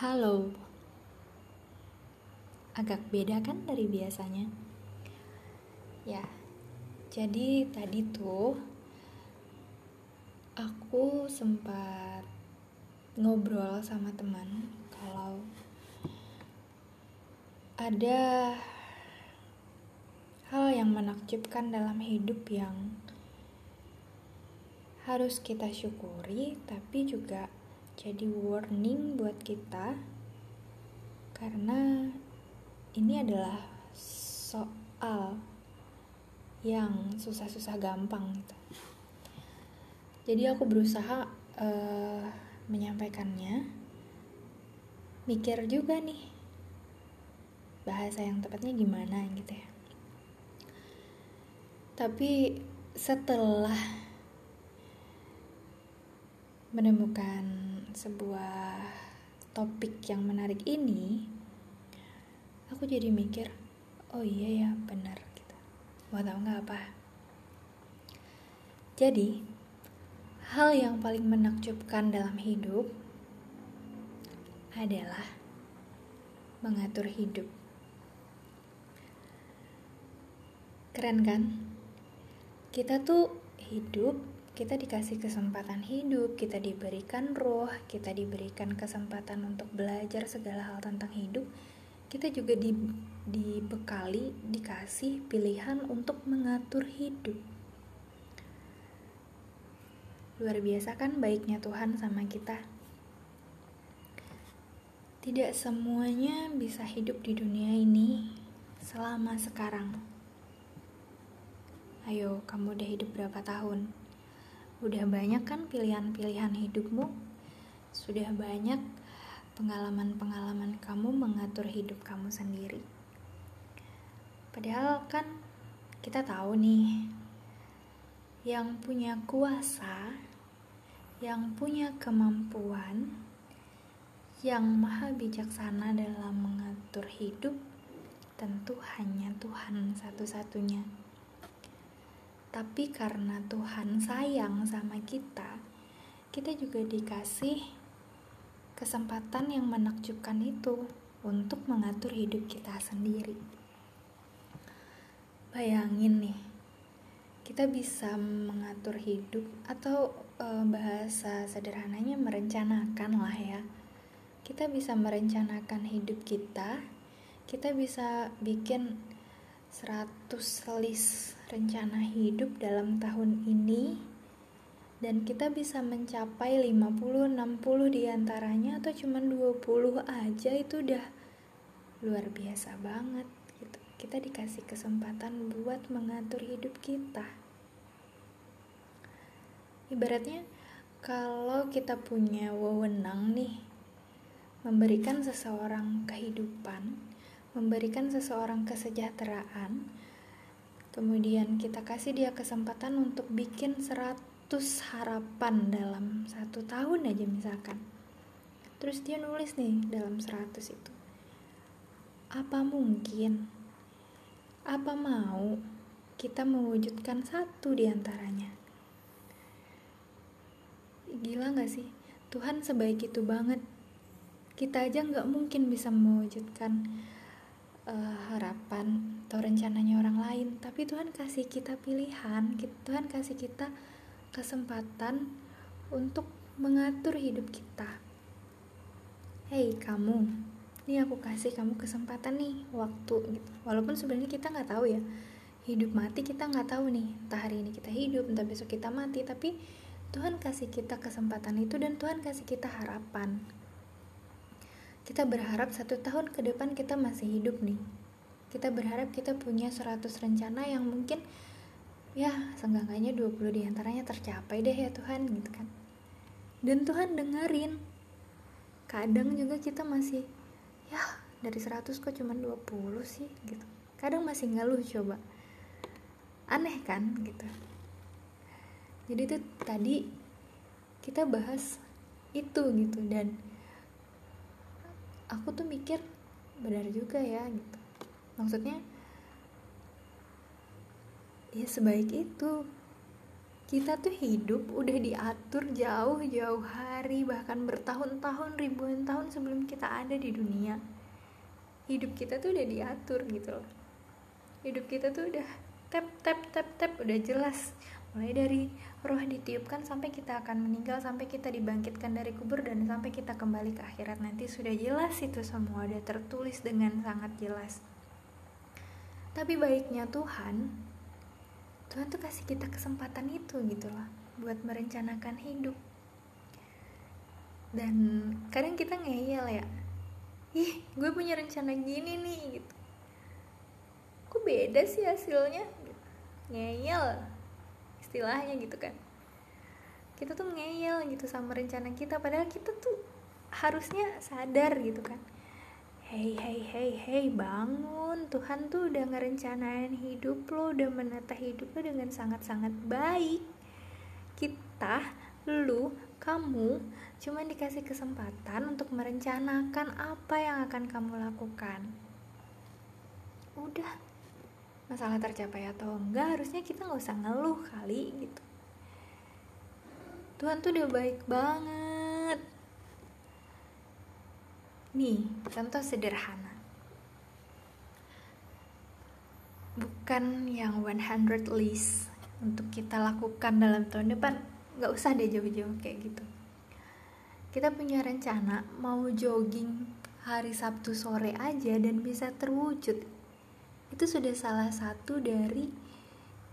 Halo. Agak beda kan dari biasanya? Ya. Jadi tadi tuh aku sempat ngobrol sama teman kalau ada hal yang menakjubkan dalam hidup yang harus kita syukuri tapi juga jadi warning buat kita karena ini adalah soal yang susah-susah gampang gitu. Jadi aku berusaha uh, menyampaikannya, mikir juga nih bahasa yang tepatnya gimana gitu ya. Tapi setelah menemukan sebuah topik yang menarik ini, aku jadi mikir, oh iya ya benar mau tahu nggak apa? Jadi hal yang paling menakjubkan dalam hidup adalah mengatur hidup. Keren kan? Kita tuh hidup kita dikasih kesempatan hidup, kita diberikan roh, kita diberikan kesempatan untuk belajar segala hal tentang hidup, kita juga di, dibekali, dikasih pilihan untuk mengatur hidup. Luar biasa kan baiknya Tuhan sama kita. Tidak semuanya bisa hidup di dunia ini selama sekarang. Ayo, kamu udah hidup berapa tahun? Udah banyak kan pilihan-pilihan hidupmu? Sudah banyak pengalaman-pengalaman kamu mengatur hidup kamu sendiri. Padahal kan kita tahu nih, yang punya kuasa, yang punya kemampuan, yang maha bijaksana dalam mengatur hidup, tentu hanya Tuhan satu-satunya. Tapi karena Tuhan sayang sama kita, kita juga dikasih kesempatan yang menakjubkan itu untuk mengatur hidup kita sendiri. Bayangin nih, kita bisa mengatur hidup atau e, bahasa sederhananya merencanakan lah ya. Kita bisa merencanakan hidup kita, kita bisa bikin 100 list rencana hidup dalam tahun ini dan kita bisa mencapai 50 60 di antaranya atau cuma 20 aja itu udah luar biasa banget gitu. Kita dikasih kesempatan buat mengatur hidup kita. Ibaratnya kalau kita punya wewenang nih memberikan seseorang kehidupan memberikan seseorang kesejahteraan kemudian kita kasih dia kesempatan untuk bikin serat harapan dalam satu tahun aja misalkan. Terus dia nulis nih dalam 100 itu. Apa mungkin apa mau kita mewujudkan satu di antaranya gila gak sih? Tuhan sebaik itu banget. Kita aja nggak mungkin bisa mewujudkan uh, harapan atau rencananya orang lain tapi Tuhan kasih kita pilihan Tuhan kasih kita kesempatan untuk mengatur hidup kita. Hei kamu, ini aku kasih kamu kesempatan nih waktu gitu. Walaupun sebenarnya kita nggak tahu ya hidup mati kita nggak tahu nih. Entah hari ini kita hidup, entah besok kita mati. Tapi Tuhan kasih kita kesempatan itu dan Tuhan kasih kita harapan. Kita berharap satu tahun ke depan kita masih hidup nih. Kita berharap kita punya 100 rencana yang mungkin ya seenggaknya 20 di antaranya tercapai deh ya Tuhan gitu kan. Dan Tuhan dengerin. Kadang juga kita masih ya dari 100 kok cuma 20 sih? gitu. Kadang masih ngeluh coba. Aneh kan gitu. Jadi itu tadi kita bahas itu gitu. Dan aku tuh mikir benar juga ya gitu maksudnya ya sebaik itu. Kita tuh hidup udah diatur jauh-jauh hari bahkan bertahun-tahun ribuan tahun sebelum kita ada di dunia. Hidup kita tuh udah diatur gitu loh. Hidup kita tuh udah tap tap tap tap udah jelas. Mulai dari roh ditiupkan sampai kita akan meninggal sampai kita dibangkitkan dari kubur dan sampai kita kembali ke akhirat. Nanti sudah jelas itu semua udah tertulis dengan sangat jelas tapi baiknya Tuhan Tuhan tuh kasih kita kesempatan itu gitu loh buat merencanakan hidup. Dan kadang kita ngeyel ya ih gue punya rencana gini nih gitu. Kok beda sih hasilnya? Ngeyel istilahnya gitu kan. Kita tuh ngeyel gitu sama rencana kita padahal kita tuh harusnya sadar gitu kan hey hey hey hey bangun. Tuhan tuh udah ngerencanain hidup lo udah menata hidup lo dengan sangat-sangat baik. Kita lu kamu cuma dikasih kesempatan untuk merencanakan apa yang akan kamu lakukan. Udah. Masalah tercapai atau enggak harusnya kita nggak usah ngeluh kali gitu. Tuhan tuh udah baik banget nih contoh sederhana. Bukan yang 100 list untuk kita lakukan dalam tahun depan. Nggak usah deh jauh-jauh kayak gitu. Kita punya rencana mau jogging hari Sabtu sore aja dan bisa terwujud. Itu sudah salah satu dari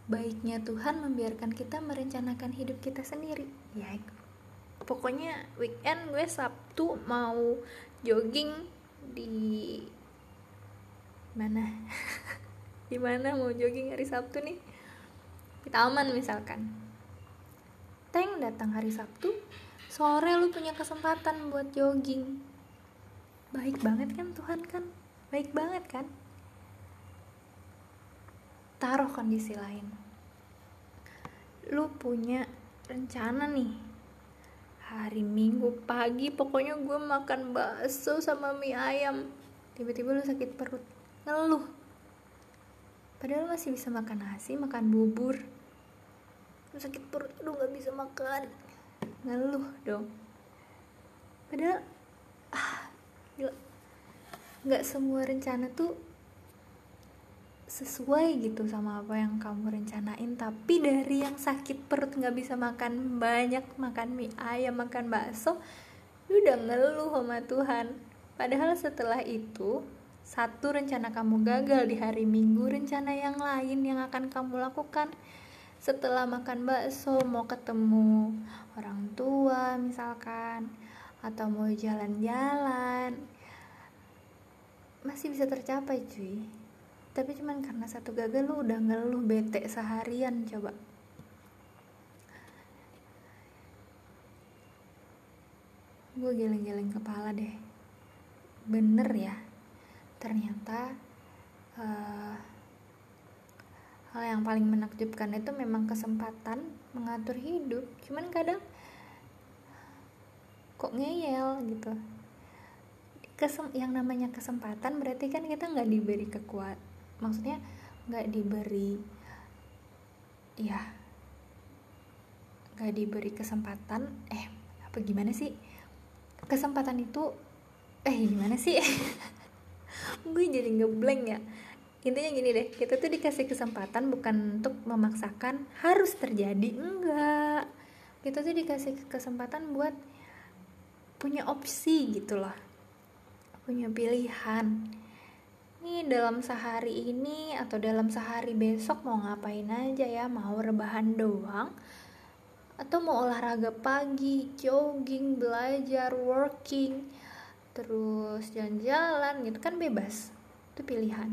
baiknya Tuhan membiarkan kita merencanakan hidup kita sendiri ya. Pokoknya weekend gue Sabtu mau jogging di mana? Di mana mau jogging hari Sabtu nih? Di taman misalkan. Teng datang hari Sabtu sore lu punya kesempatan buat jogging. Baik banget kan Tuhan kan? Baik banget kan? Taruh kondisi lain. Lu punya rencana nih hari minggu pagi pokoknya gue makan bakso sama mie ayam. Tiba-tiba lu sakit perut ngeluh. Padahal masih bisa makan nasi makan bubur. Lu sakit perut lu nggak bisa makan. Ngeluh dong. Padahal ah nggak semua rencana tuh sesuai gitu sama apa yang kamu rencanain. Tapi dari yang sakit perut nggak bisa makan banyak makan mie ayam makan bakso udah ngeluh sama Tuhan. Padahal setelah itu satu rencana kamu gagal di hari minggu rencana yang lain yang akan kamu lakukan. Setelah makan bakso mau ketemu orang tua misalkan atau mau jalan-jalan masih bisa tercapai cuy tapi cuman karena satu gagal lu udah ngeluh bete seharian coba. Gue geleng-geleng kepala deh. Bener ya ternyata uh, hal yang paling menakjubkan itu memang kesempatan mengatur hidup. Cuman kadang kok ngeyel gitu. Kesem yang namanya kesempatan berarti kan kita nggak diberi kekuat maksudnya nggak diberi ya nggak diberi kesempatan eh apa gimana sih? Kesempatan itu eh gimana sih? Gue jadi ngeblank ya. Intinya gini deh kita tuh dikasih kesempatan bukan untuk memaksakan harus terjadi enggak. Kita tuh dikasih kesempatan buat punya opsi gitu loh. Punya pilihan nih dalam sehari ini atau dalam sehari besok mau ngapain aja ya? Mau rebahan doang? Atau mau olahraga pagi jogging belajar working terus jalan-jalan gitu kan bebas. Itu pilihan.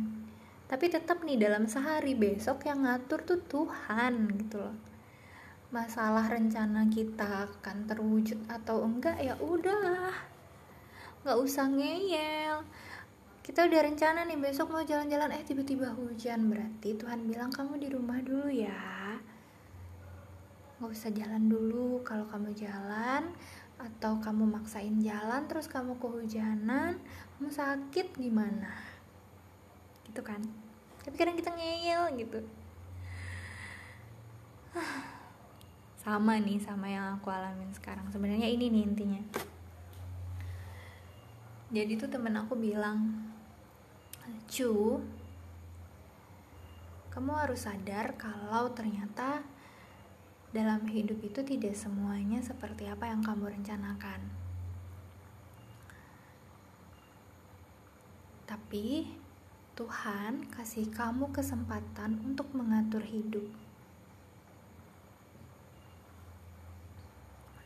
Tapi tetap nih dalam sehari besok yang ngatur tuh Tuhan gitu loh. Masalah rencana kita akan terwujud atau enggak ya udah nggak usah ngeyel kita udah rencana nih besok mau jalan-jalan. Eh tiba-tiba hujan berarti. Tuhan bilang kamu di rumah dulu ya. Nggak usah jalan dulu. Kalau kamu jalan atau kamu maksain jalan terus kamu kehujanan kamu sakit gimana? Gitu kan? Tapi kadang kita ngeyel gitu. Sama nih sama yang aku alamin sekarang. Sebenarnya ini nih intinya. Jadi tuh temen aku bilang cu kamu harus sadar kalau ternyata dalam hidup itu tidak semuanya seperti apa yang kamu rencanakan tapi Tuhan kasih kamu kesempatan untuk mengatur hidup.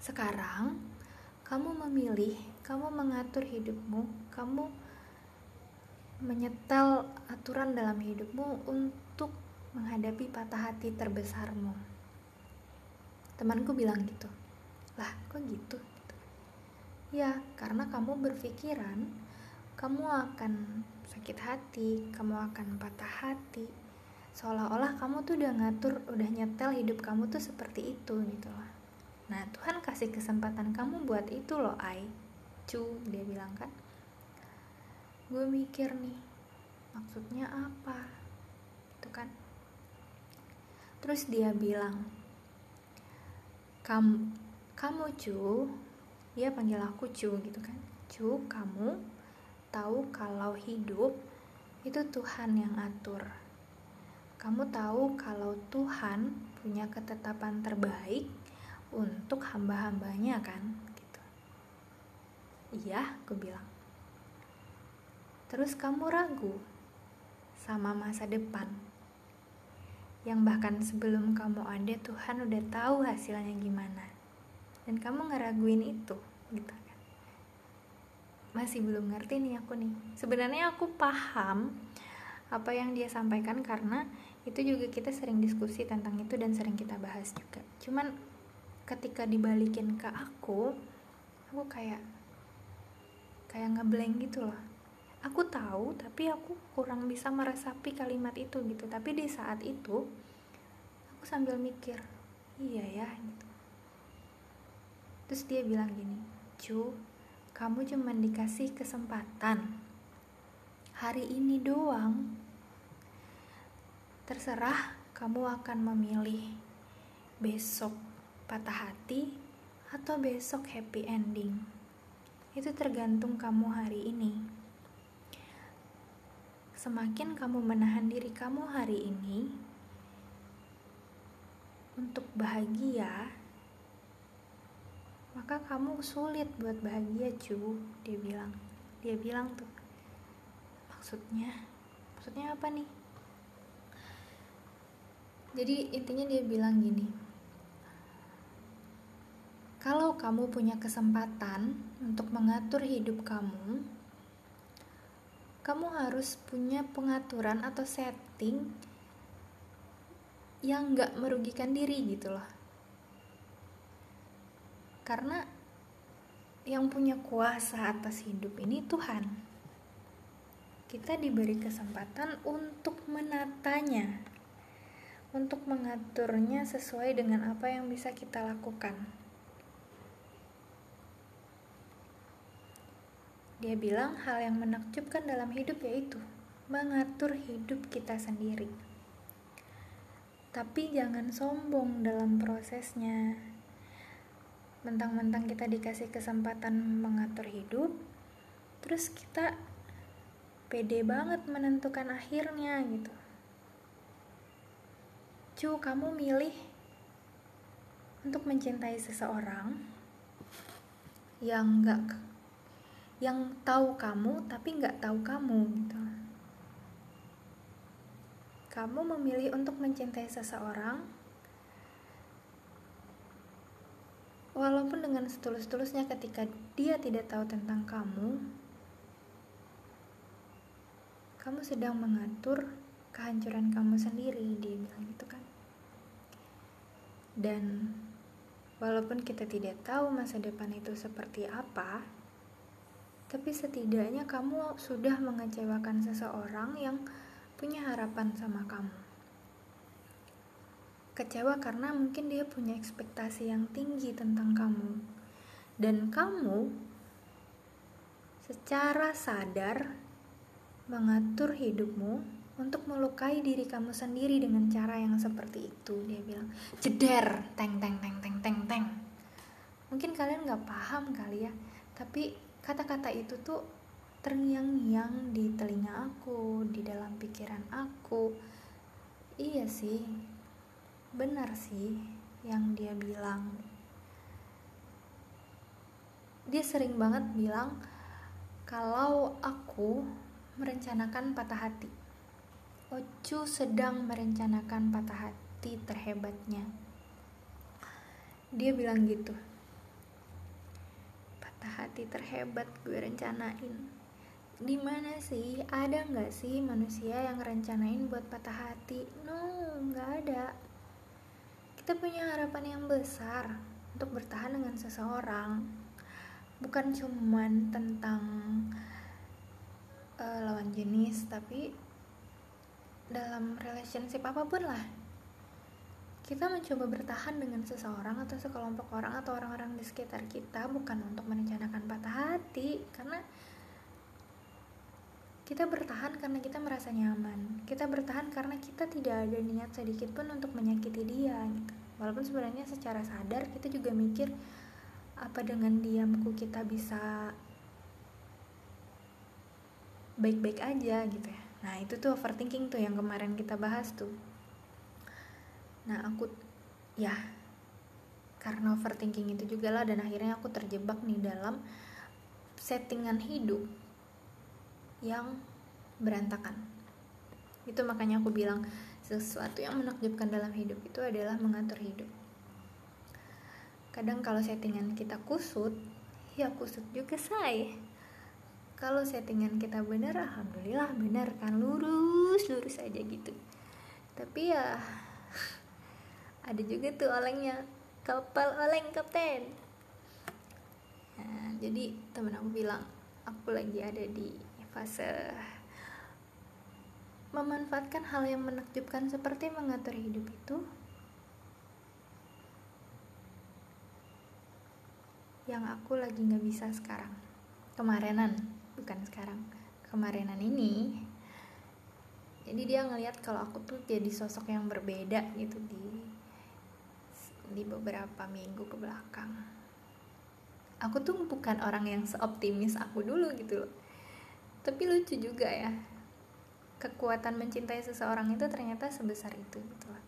Sekarang, kamu memilih, kamu mengatur hidupmu, kamu menyetel aturan dalam hidupmu untuk menghadapi patah hati terbesarmu. Temanku bilang gitu, lah kok gitu? Ya, karena kamu berpikiran kamu akan sakit hati, kamu akan patah hati. Seolah-olah kamu tuh udah ngatur, udah nyetel hidup kamu tuh seperti itu gitu loh. Nah, Tuhan kasih kesempatan kamu buat itu loh, Ai. Cu, dia bilang kan. Gue mikir nih, maksudnya apa? Itu kan. Terus dia bilang, kamu, kamu cu, dia panggil aku cu gitu kan. Cu, kamu tahu kalau hidup itu Tuhan yang atur. Kamu tahu kalau Tuhan punya ketetapan terbaik untuk hamba-hambanya kan? Gitu. Iya, aku bilang. Terus kamu ragu sama masa depan. Yang bahkan sebelum kamu ada Tuhan udah tahu hasilnya gimana. Dan kamu ngeraguin itu gitu masih belum ngerti nih aku nih sebenarnya aku paham apa yang dia sampaikan karena itu juga kita sering diskusi tentang itu dan sering kita bahas juga cuman ketika dibalikin ke aku aku kayak kayak ngeblank gitu loh aku tahu tapi aku kurang bisa meresapi kalimat itu gitu tapi di saat itu aku sambil mikir iya ya gitu terus dia bilang gini cu kamu cuma dikasih kesempatan hari ini doang. Terserah kamu akan memilih besok patah hati atau besok happy ending. Itu tergantung kamu hari ini. Semakin kamu menahan diri kamu hari ini untuk bahagia, maka kamu sulit buat bahagia cu. Dia bilang dia bilang tuh. Maksudnya maksudnya apa nih? Jadi intinya dia bilang gini kalau kamu punya kesempatan untuk mengatur hidup kamu kamu harus punya pengaturan atau setting yang gak merugikan diri gitu loh karena yang punya kuasa atas hidup ini Tuhan. Kita diberi kesempatan untuk menatanya, untuk mengaturnya sesuai dengan apa yang bisa kita lakukan. Dia bilang hal yang menakjubkan dalam hidup yaitu mengatur hidup kita sendiri. Tapi jangan sombong dalam prosesnya mentang-mentang kita dikasih kesempatan mengatur hidup terus kita pede banget menentukan akhirnya gitu cu kamu milih untuk mencintai seseorang yang enggak yang tahu kamu tapi nggak tahu kamu gitu kamu memilih untuk mencintai seseorang Walaupun dengan setulus-tulusnya ketika dia tidak tahu tentang kamu, kamu sedang mengatur kehancuran kamu sendiri, dia bilang gitu kan. Dan walaupun kita tidak tahu masa depan itu seperti apa, tapi setidaknya kamu sudah mengecewakan seseorang yang punya harapan sama kamu. Kecewa karena mungkin dia punya ekspektasi yang tinggi tentang kamu. Dan kamu secara sadar mengatur hidupmu untuk melukai diri kamu sendiri dengan cara yang seperti itu dia bilang. Jeder teng teng teng teng teng teng. Mungkin kalian nggak paham kali ya tapi kata-kata itu tuh terngiang-ngiang di telinga aku di dalam pikiran aku. Iya sih benar sih yang dia bilang. Dia sering banget bilang kalau aku merencanakan patah hati. Ocu sedang merencanakan patah hati terhebatnya. Dia bilang gitu patah hati terhebat gue rencanain. Di mana sih? Ada nggak sih manusia yang rencanain buat patah hati? No nggak ada. Kita punya harapan yang besar untuk bertahan dengan seseorang. Bukan cuman tentang uh, lawan jenis tapi dalam relationship apa pun lah kita mencoba bertahan dengan seseorang atau sekelompok orang atau orang-orang di sekitar kita bukan untuk merencanakan patah hati karena kita bertahan karena kita merasa nyaman. Kita bertahan karena kita tidak ada niat sedikit pun untuk menyakiti dia gitu. Walaupun sebenarnya secara sadar kita juga mikir apa dengan diamku kita bisa baik-baik aja gitu ya. Nah itu tuh overthinking tuh yang kemarin kita bahas tuh nah aku ya karena overthinking itu juga lah dan akhirnya aku terjebak nih dalam settingan hidup yang berantakan. Itu makanya aku bilang sesuatu yang menakjubkan dalam hidup itu adalah mengatur hidup. Kadang kalau settingan kita kusut ya kusut juga saya kalau settingan kita benar alhamdulillah benar kan lurus lurus aja gitu. Tapi ya ada juga tuh olengnya. Kapal oleng kapten. Nah, jadi temen aku bilang aku lagi ada di fase memanfaatkan hal yang menakjubkan seperti mengatur hidup itu. Yang aku lagi nggak bisa sekarang. Kemarinan bukan sekarang. Kemarinan ini. Jadi dia ngelihat kalau aku tuh jadi sosok yang berbeda gitu di di beberapa minggu ke belakang aku tuh bukan orang yang seoptimis aku dulu gitu loh. Tapi lucu juga ya kekuatan mencintai seseorang itu ternyata sebesar itu gitu loh.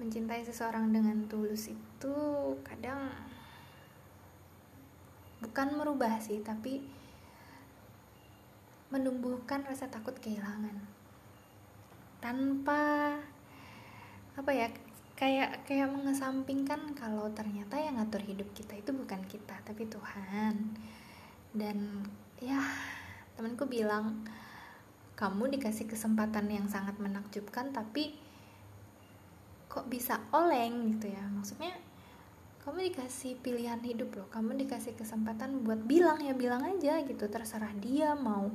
Mencintai seseorang dengan tulus itu kadang bukan merubah sih tapi menumbuhkan rasa takut kehilangan. Tanpa apa ya kayak kayak mengesampingkan kalau ternyata yang ngatur hidup kita itu bukan kita tapi Tuhan. Dan ya temanku bilang kamu dikasih kesempatan yang sangat menakjubkan tapi kok bisa oleng? Gitu ya. Maksudnya kamu dikasih pilihan hidup loh. Kamu dikasih kesempatan buat bilang ya bilang aja gitu. Terserah dia mau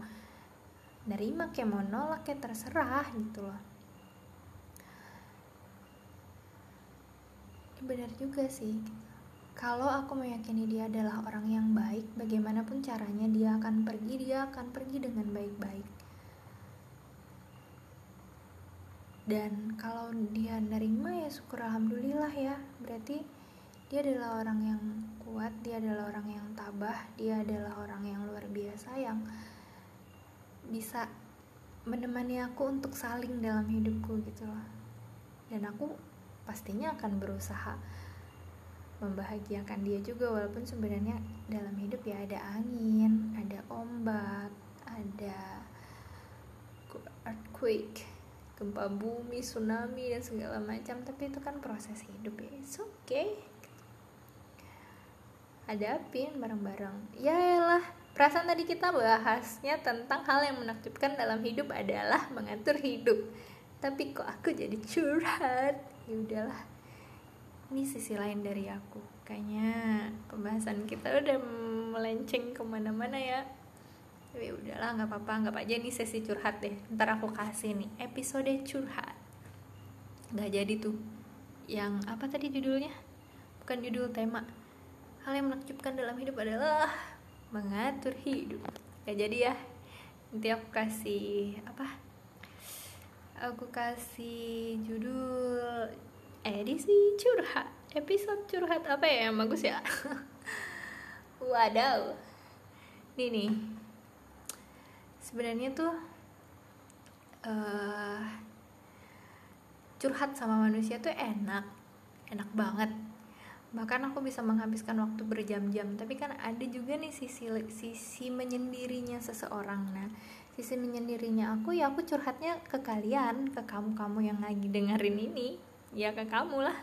nerima kayak mau nolak kayak terserah gitu loh benar juga sih. Kalau aku meyakini dia adalah orang yang baik bagaimanapun caranya dia akan pergi dia akan pergi dengan baik-baik. Dan kalau dia nerima ya syukur alhamdulillah ya. Berarti dia adalah orang yang kuat dia adalah orang yang tabah dia adalah orang yang luar biasa yang bisa menemani aku untuk saling dalam hidupku gitu loh. Dan aku pastinya akan berusaha membahagiakan dia juga walaupun sebenarnya dalam hidup ya ada angin ada ombak ada earthquake gempa bumi, tsunami dan segala macam. Tapi itu kan proses hidup ya. It's okay. Hadapin bareng-bareng. Ya lah perasaan tadi kita bahasnya tentang hal yang menakjubkan dalam hidup adalah mengatur hidup. Tapi kok aku jadi curhat ya udahlah. Ini sisi lain dari aku. Kayaknya pembahasan kita udah melenceng ke mana-mana ya. Tapi udahlah nggak apa-apa nggak aja nih sesi curhat deh. Ntar aku kasih nih episode curhat. Nggak jadi tuh. Yang apa tadi judulnya? Bukan judul tema. Hal yang menakjubkan dalam hidup adalah mengatur hidup. Gak jadi ya. Nanti aku kasih apa aku kasih judul edisi curhat episode curhat apa ya yang bagus ya? Wadaw. Nih nih. Sebenarnya tuh uh, curhat sama manusia tuh enak enak banget. Bahkan aku bisa menghabiskan waktu berjam-jam. Tapi kan ada juga nih sisi sisi menyendirinya seseorang. Nah sisi menyendirinya aku ya aku curhatnya ke kalian ke kamu kamu yang lagi dengerin ini. Ya ke kamu lah.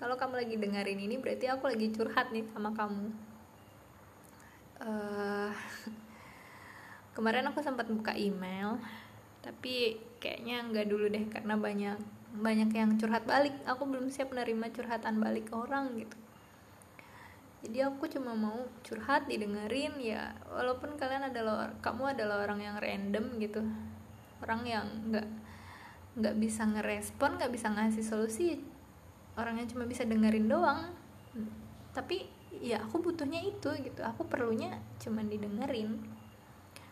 Kalau kamu lagi dengerin ini berarti aku lagi curhat nih sama kamu. Uh, kemarin aku sempat buka email tapi kayaknya nggak dulu deh karena banyak banyak yang curhat balik. Aku belum siap menerima curhatan balik orang gitu jadi aku cuma mau curhat didengerin ya walaupun kalian adalah kamu adalah orang yang random gitu. Orang yang nggak nggak bisa ngerespon nggak bisa ngasih solusi orangnya cuma bisa dengerin doang. Tapi ya aku butuhnya itu gitu. Aku perlunya cuma didengerin.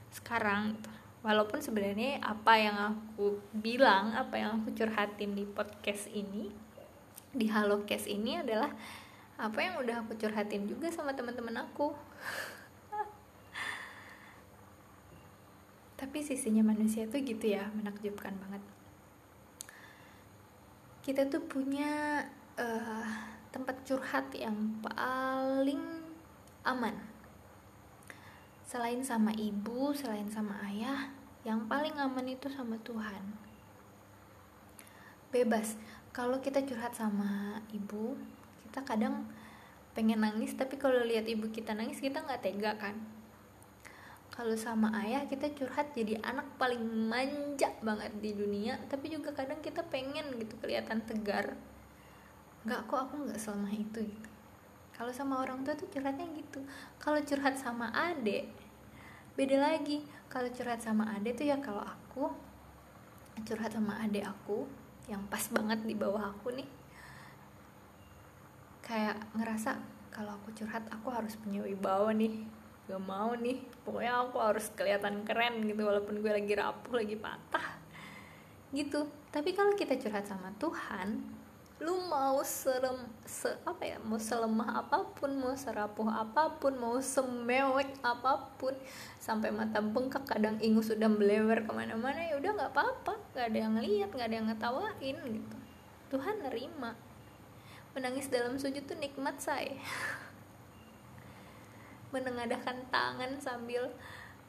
Sekarang gitu. Walaupun sebenarnya apa yang aku bilang apa yang aku curhatin di podcast ini di halo case ini adalah apa yang udah aku curhatin juga sama teman-teman aku tapi sisinya manusia tuh gitu ya menakjubkan banget kita tuh punya uh, tempat curhat yang paling aman selain sama ibu, selain sama ayah, yang paling aman itu sama Tuhan. Bebas. Kalau kita curhat sama ibu, kita kadang pengen nangis, tapi kalau lihat ibu kita nangis kita nggak tega kan. Kalau sama ayah kita curhat jadi anak paling manja banget di dunia, tapi juga kadang kita pengen gitu kelihatan tegar. Nggak kok aku nggak selama itu gitu kalau sama orang tua tuh curhatnya gitu kalau curhat sama adik beda lagi kalau curhat sama ade tuh ya kalau aku curhat sama ade aku yang pas banget di bawah aku nih kayak ngerasa kalau aku curhat aku harus punya wibawa nih. Gak mau nih. Pokoknya aku harus kelihatan keren gitu walaupun gue lagi rapuh lagi patah. Gitu. Tapi kalau kita curhat sama Tuhan lu mau serem se apa ya mau selemah apa pun mau serapuh apa pun mau semewek apa pun sampai mata bengkak kadang ingus sudah melebar ke mana-mana ya udah nggak apa-apa. Nggak ada yang lihat nggak ada yang ngetawain gitu. Tuhan nerima menangis dalam sujud tuh nikmat saya menengadahkan tangan sambil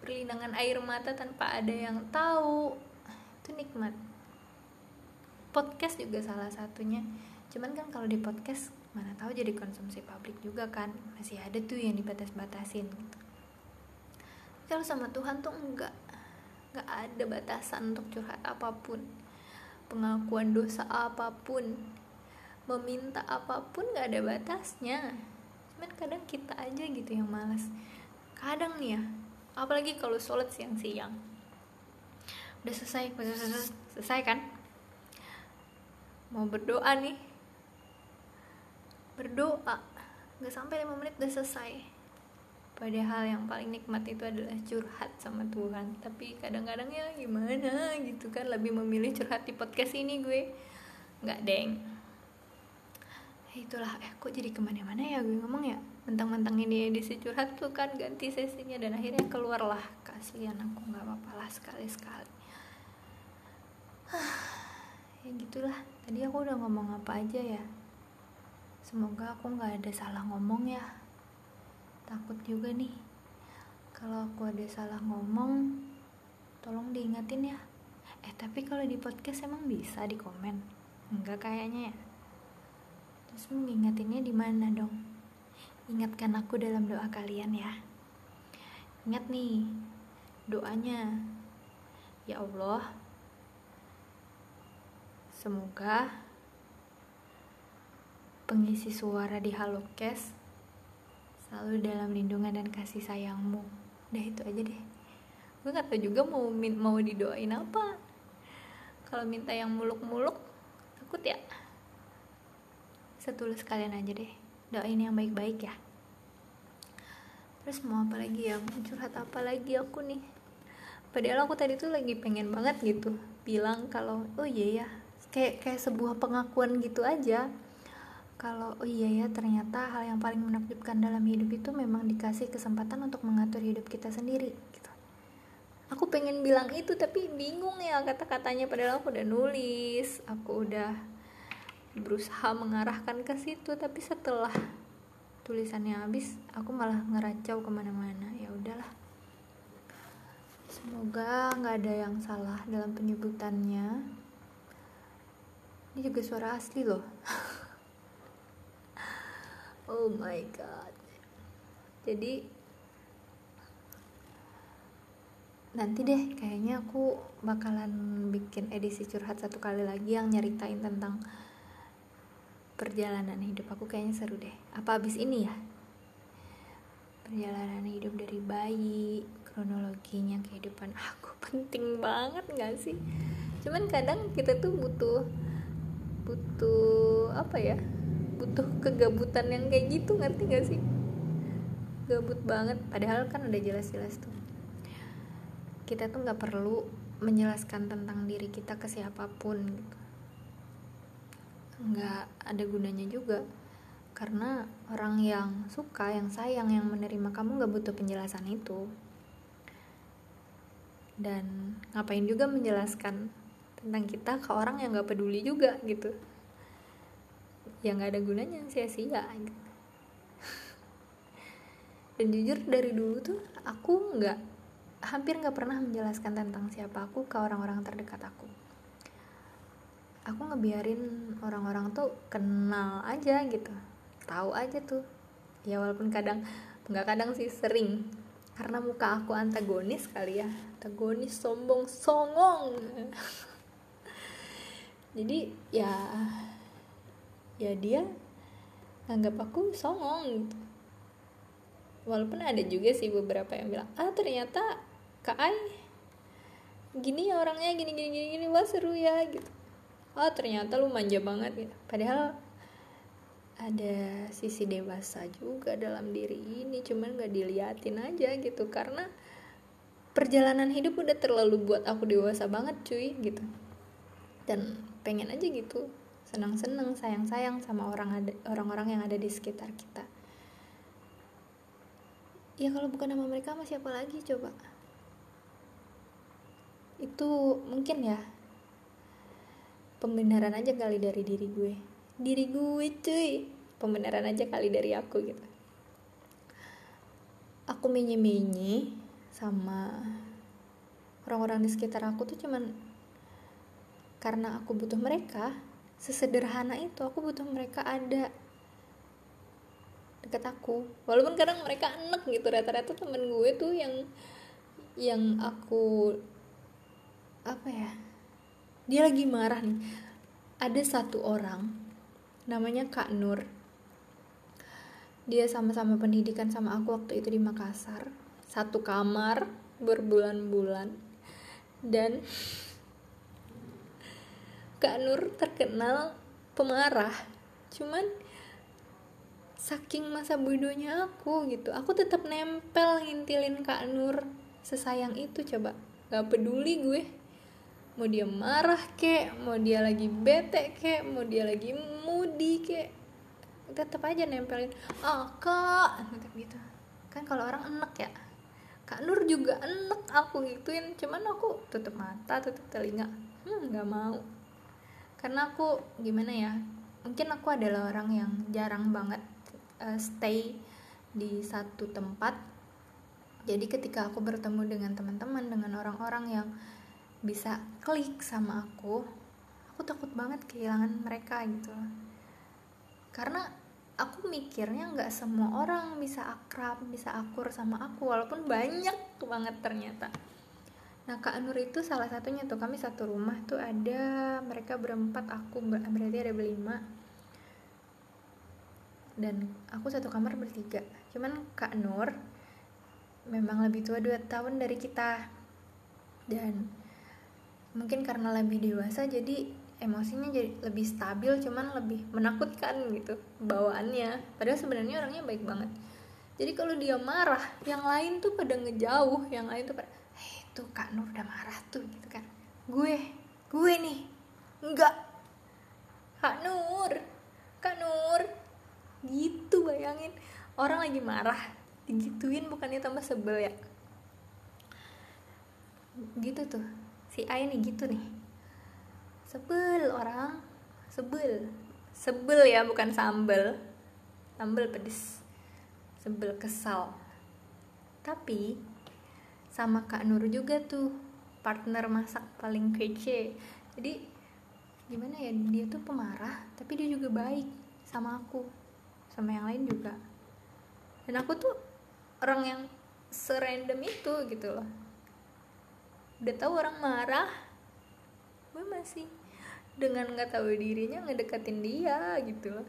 berlinangan air mata tanpa ada yang tahu. Itu nikmat. Podcast juga salah satunya. Cuman kan kalau di podcast mana tahu jadi konsumsi publik juga kan. Masih ada tuh yang dibatas-batasin gitu. Kalau sama Tuhan tuh enggak. Enggak ada batasan untuk curhat apa pun. Pengakuan dosa apa pun meminta apa pun nggak ada batasnya. Cuman kadang kita aja gitu yang malas kadang nih ya apalagi kalau sholat siang-siang. Udah selesai selesai kan? Mau berdoa nih. Berdoa nggak sampai lima menit udah selesai. Padahal yang paling nikmat itu adalah curhat sama Tuhan. Tapi kadang-kadang ya gimana gitu kan lebih memilih curhat di podcast ini gue. Nggak deng itulah eh kok jadi ke mana-mana ya? Gue ngomong ya mentang-mentang ini edisi curhat tuh kan ganti sesinya. Dan akhirnya keluarlah kasihan aku nggak apa-apa lah sekali-sekali. Ya gitulah. Tadi aku udah ngomong apa aja ya. Semoga aku nggak ada salah ngomong ya. Takut juga nih. Kalau aku ada salah ngomong tolong diingatin ya. Eh tapi kalau di podcast emang bisa di komen? Enggak kayaknya ya terus mengingatinnya di mana dong ingatkan aku dalam doa kalian ya ingat nih doanya ya Allah Semoga pengisi suara di Halokes selalu dalam lindungan dan kasih sayangmu. Udah itu aja deh. Gue gak tau juga mau mau didoain apa. Kalau minta yang muluk-muluk, takut ya. Setulus kalian aja deh. Doain yang baik-baik ya. Terus mau apa lagi ya? Mau curhat apa lagi aku nih? padahal aku tadi tuh lagi pengen banget gitu bilang kalau oh iya ya kayak kayak sebuah pengakuan gitu aja kalau oh iya ya ternyata hal yang paling menakjubkan dalam hidup itu memang dikasih kesempatan untuk mengatur hidup kita sendiri gitu aku pengen bilang itu tapi bingung ya kata-katanya padahal aku udah nulis aku udah berusaha mengarahkan ke situ tapi setelah tulisannya habis aku malah ngeracau ke mana-mana. Ya udahlah. Semoga nggak ada yang salah dalam penyebutannya. Ini juga suara asli loh. Oh my god. Jadi nanti deh kayaknya aku bakalan bikin edisi curhat satu kali lagi yang nyeritain tentang perjalanan hidup aku kayaknya seru deh. Apa abis ini ya? Perjalanan hidup dari bayi kronologinya kehidupan aku penting banget gak sih? Cuman kadang kita tuh butuh butuh apa ya? Butuh kegabutan yang kayak gitu ngerti gak sih? Gabut banget. Padahal kan udah jelas-jelas tuh. Kita tuh nggak perlu menjelaskan tentang diri kita ke siapa pun gitu nggak ada gunanya juga. Karena orang yang suka yang sayang yang menerima kamu nggak butuh penjelasan itu. Dan ngapain juga menjelaskan tentang kita ke orang yang nggak peduli juga gitu. Ya nggak ada gunanya sia-sia gitu. dan jujur dari dulu tuh aku nggak hampir nggak pernah menjelaskan tentang siapa aku ke orang-orang terdekat aku aku ngebiarin orang-orang tuh kenal aja gitu tahu aja tuh. Ya walaupun kadang nggak kadang sih sering. Karena muka aku antagonis kali ya antagonis sombong songong. Jadi ya ya dia anggap aku songong gitu. Walaupun ada juga sih beberapa yang bilang ah ternyata kak Ai gini ya orangnya gini gini gini gini wah seru ya gitu oh ternyata lu manja banget gitu padahal ada sisi dewasa juga dalam diri ini cuman gak diliatin aja gitu. Karena perjalanan hidup udah terlalu buat aku dewasa banget cuy gitu. Dan pengen aja gitu senang-senang sayang-sayang sama orang ada orang-orang yang ada di sekitar kita. Ya kalau bukan nama mereka masih siapa lagi coba? Itu mungkin ya pembenaran aja kali dari diri gue. Diri gue cuy. Pembenaran aja kali dari aku gitu. Aku menye-menye sama orang-orang di sekitar aku tuh cuman karena aku butuh mereka sesederhana itu aku butuh mereka ada dekat aku. Walaupun kadang mereka enek gitu rata-rata temen gue tuh yang yang aku apa ya dia lagi marah nih. Ada satu orang namanya Kak Nur. Dia sama-sama pendidikan sama aku waktu itu di Makassar. Satu kamar berbulan-bulan. Dan Kak Nur terkenal pemarah. Cuman saking masa bodohnya aku gitu. Aku tetap nempel ngintilin Kak Nur sesayang itu coba. Gak peduli gue mau dia marah kek mau dia lagi bete kek mau dia lagi moody kek. Tetap aja nempelin ah kak gitu kan kalau orang enek ya. Kak Nur juga enek aku gituin. Cuman aku tutup mata tutup telinga. Hmm nggak mau. Karena aku gimana ya mungkin aku adalah orang yang jarang banget uh, stay di satu tempat. Jadi ketika aku bertemu dengan teman-teman dengan orang-orang yang bisa klik sama aku aku takut banget kehilangan mereka gitu. Karena aku mikirnya nggak semua orang bisa akrab bisa akur sama aku walaupun banyak banget ternyata. Nah Kak Nur itu salah satunya tuh kami satu rumah tuh ada mereka berempat aku berarti ada berlima. Dan aku satu kamar bertiga. Cuman Kak Nur memang lebih tua dua tahun dari kita. Dan mungkin karena lebih dewasa jadi emosinya jadi lebih stabil cuman lebih menakutkan gitu bawaannya. Padahal sebenarnya orangnya baik banget. Jadi kalau dia marah yang lain tuh pada ngejauh yang lain tuh pada tuh kak Nur udah marah tuh gitu kan. Gue gue nih. Enggak. Kak Nur kak Nur. Gitu bayangin. Orang lagi marah digituin bukannya tambah sebel ya? Gitu tuh si A ini gitu nih. Sebel orang. Sebel. Sebel ya bukan sambel. Sambel pedes. Sebel kesal. Tapi sama Kak Nur juga tuh partner masak paling kece. Jadi gimana ya dia tuh pemarah tapi dia juga baik sama aku. Sama yang lain juga. Dan aku tuh orang yang serandom itu gitu loh udah tahu orang marah. Gue masih dengan nggak tahu dirinya ngedeketin dia gitu loh.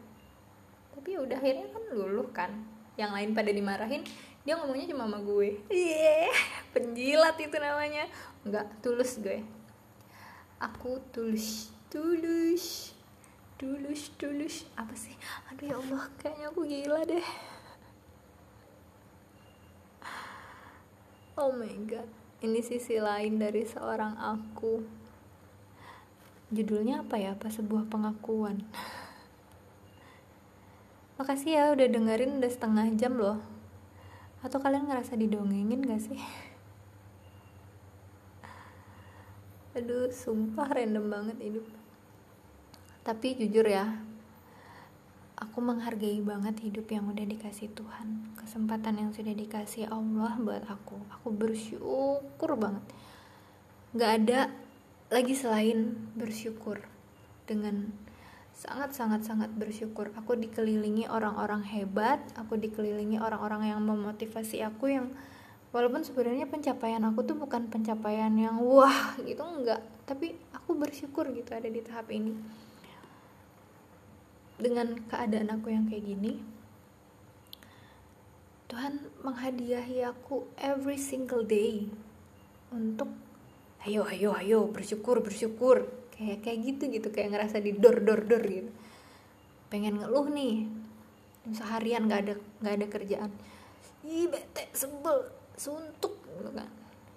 Tapi ya udah akhirnya kan luluh kan. Yang lain pada dimarahin dia ngomongnya cuma sama gue. Iya yeah, penjilat itu namanya. Nggak tulus gue. Aku tulus tulus tulus tulus. Apa sih? Aduh ya Allah kayaknya aku gila deh. Oh my god ini sisi lain dari seorang aku. Judulnya apa ya? Apa sebuah pengakuan? Makasih ya udah dengerin udah setengah jam loh. Atau kalian ngerasa didongengin gak sih? Aduh sumpah random banget hidup. Tapi jujur ya aku menghargai banget hidup yang udah dikasih Tuhan kesempatan yang sudah dikasih Allah buat aku. Aku bersyukur banget. Gak ada lagi selain bersyukur. Dengan sangat sangat sangat bersyukur. Aku dikelilingi orang-orang hebat aku dikelilingi orang-orang yang memotivasi aku yang walaupun sebenarnya pencapaian aku tuh bukan pencapaian yang wah gitu enggak tapi aku bersyukur gitu ada di tahap ini dengan keadaan aku yang kayak gini Tuhan menghadiahi aku every single day untuk ayo ayo ayo bersyukur bersyukur. Kayak kayak gitu gitu. Kayak ngerasa di dor dor dor gitu. Pengen ngeluh nih. Seharian nggak ada nggak ada kerjaan. Ih bete sebel suntuk gitu kan.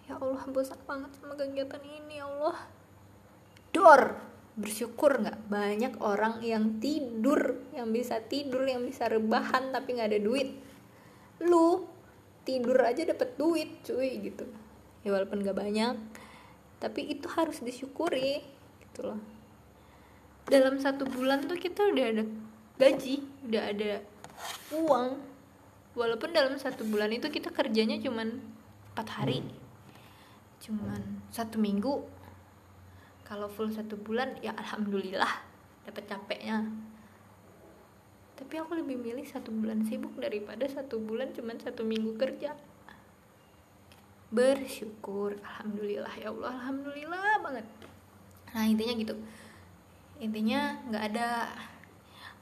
Ya Allah bosan banget sama kegiatan ini ya Allah. Dor bersyukur nggak? Banyak orang yang tidur yang bisa tidur yang bisa rebahan tapi nggak ada duit. Lu tidur aja dapet duit cuy gitu. Ya walaupun nggak banyak tapi itu harus disyukuri gitu loh. Dalam satu bulan tuh kita udah ada gaji udah ada uang. Walaupun dalam satu bulan itu kita kerjanya cuman empat hari. Cuman satu minggu kalau full satu bulan ya alhamdulillah dapat capeknya. Tapi aku lebih milih satu bulan sibuk daripada satu bulan cuman satu minggu kerja. Bersyukur alhamdulillah. Ya Allah alhamdulillah banget. Nah intinya gitu. Intinya nggak ada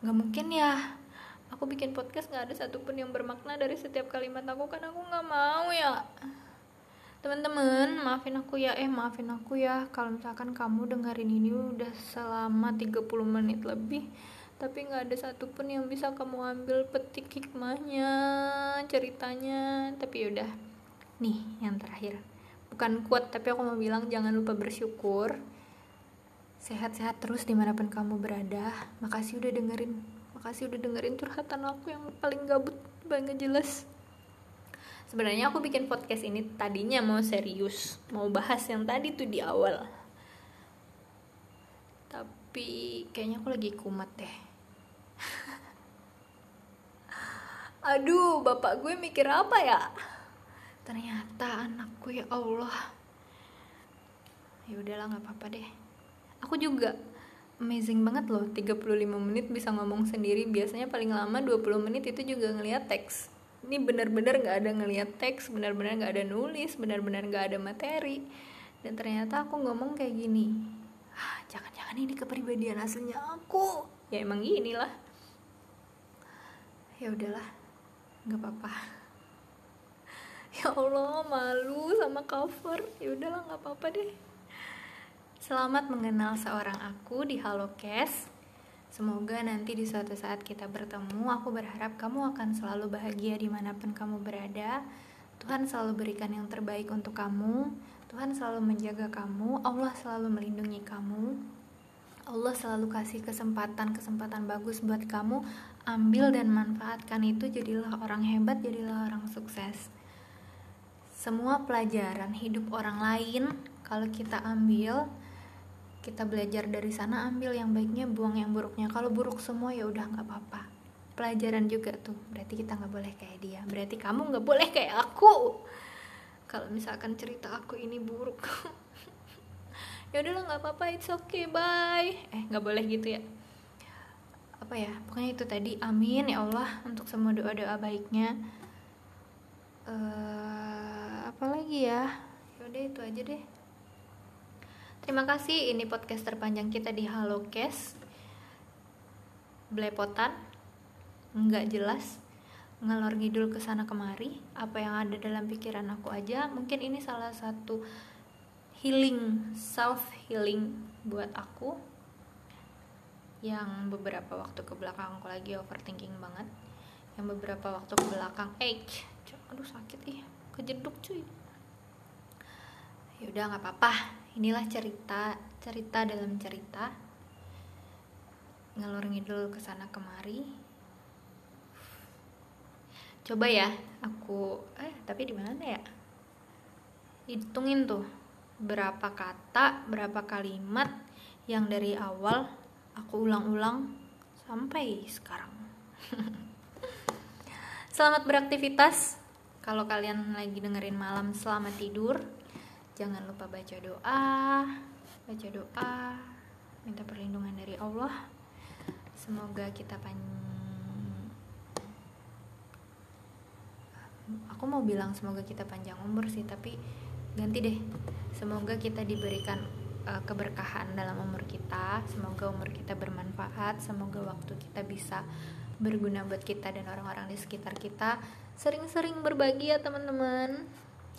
nggak mungkin ya. Aku bikin podcast nggak ada satupun yang bermakna dari setiap kalimat aku kan aku nggak mau ya teman-teman maafin aku ya. Eh maafin aku ya. Kalau misalkan kamu dengerin ini udah selama 30 menit lebih tapi nggak ada satupun yang bisa kamu ambil petik hikmahnya ceritanya. Tapi yaudah nih yang terakhir. Bukan kuat tapi aku mau bilang jangan lupa bersyukur. Sehat-sehat terus di mana pun kamu berada. Makasih udah dengerin. Makasih udah dengerin curhatan aku yang paling gabut paling jelas sebenarnya aku bikin podcast ini tadinya mau serius mau bahas yang tadi tuh di awal. Tapi kayaknya aku lagi kumat deh. Aduh bapak gue mikir apa ya? Ternyata anakku ya Allah. Ya udahlah nggak apa-apa deh. Aku juga amazing banget loh 35 menit bisa ngomong sendiri. Biasanya paling lama 20 menit itu juga ngeliat teks ini benar-benar nggak ada ngeliat teks benar-benar nggak ada nulis benar-benar nggak ada materi. Dan ternyata aku ngomong kayak gini ah, jangan-jangan ini kepribadian aslinya aku. Ya emang gini lah ya udahlah nggak apa-apa. Ya Allah malu sama cover. Ya udahlah nggak apa-apa deh. Selamat mengenal seorang aku di Halo Cash Semoga nanti di suatu saat kita bertemu, aku berharap kamu akan selalu bahagia di mana pun kamu berada. Tuhan selalu berikan yang terbaik untuk kamu. Tuhan selalu menjaga kamu. Allah selalu melindungi kamu. Allah selalu kasih kesempatan-kesempatan bagus buat kamu ambil dan manfaatkan itu jadilah orang hebat jadilah orang sukses. Semua pelajaran hidup orang lain kalau kita ambil kita belajar dari sana ambil yang baiknya buang yang buruknya. Kalau buruk semua ya udah nggak apa-apa. Pelajaran juga tuh berarti kita nggak boleh kayak dia. Berarti kamu nggak boleh kayak aku. Kalau misalkan cerita aku ini buruk. Ya udahlah nggak apa-apa it's okay bye. Eh nggak boleh gitu ya. Apa ya pokoknya itu tadi. Amin ya Allah untuk semua doa-doa baiknya. Uh, apa lagi ya? Yaudah itu aja deh Terima kasih, ini podcast terpanjang kita di Halo Kes. Blepotan Nggak jelas Ngalor ngidul ke sana kemari. Apa yang ada dalam pikiran aku aja Mungkin ini salah satu healing, self healing buat aku Yang beberapa waktu ke belakang aku lagi overthinking banget. Yang beberapa waktu ke belakang Eh, aduh sakit ih Kejeduk cuy. Yaudah nggak apa-apa inilah cerita cerita dalam cerita. Ngalor ngidul ke sana kemari. Coba ya aku eh tapi di mana ya? Hitungin tuh berapa kata berapa kalimat yang dari awal aku ulang-ulang sampai sekarang. Selamat beraktivitas. Kalau kalian lagi dengerin malam selamat tidur jangan lupa baca doa baca doa minta perlindungan dari Allah. Semoga kita pan aku mau bilang semoga kita panjang umur sih tapi ganti deh. Semoga kita diberikan uh, keberkahan dalam umur kita semoga umur kita bermanfaat semoga waktu kita bisa berguna buat kita dan orang-orang di sekitar kita. Sering-sering berbagi ya teman-teman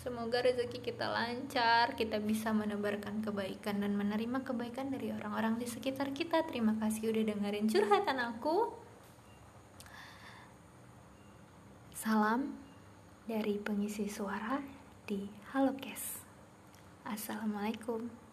Semoga rezeki kita lancar, kita bisa menebarkan kebaikan dan menerima kebaikan dari orang-orang di sekitar kita. Terima kasih udah dengerin curhatan aku. Salam dari pengisi suara di Halo Kes. Assalamualaikum.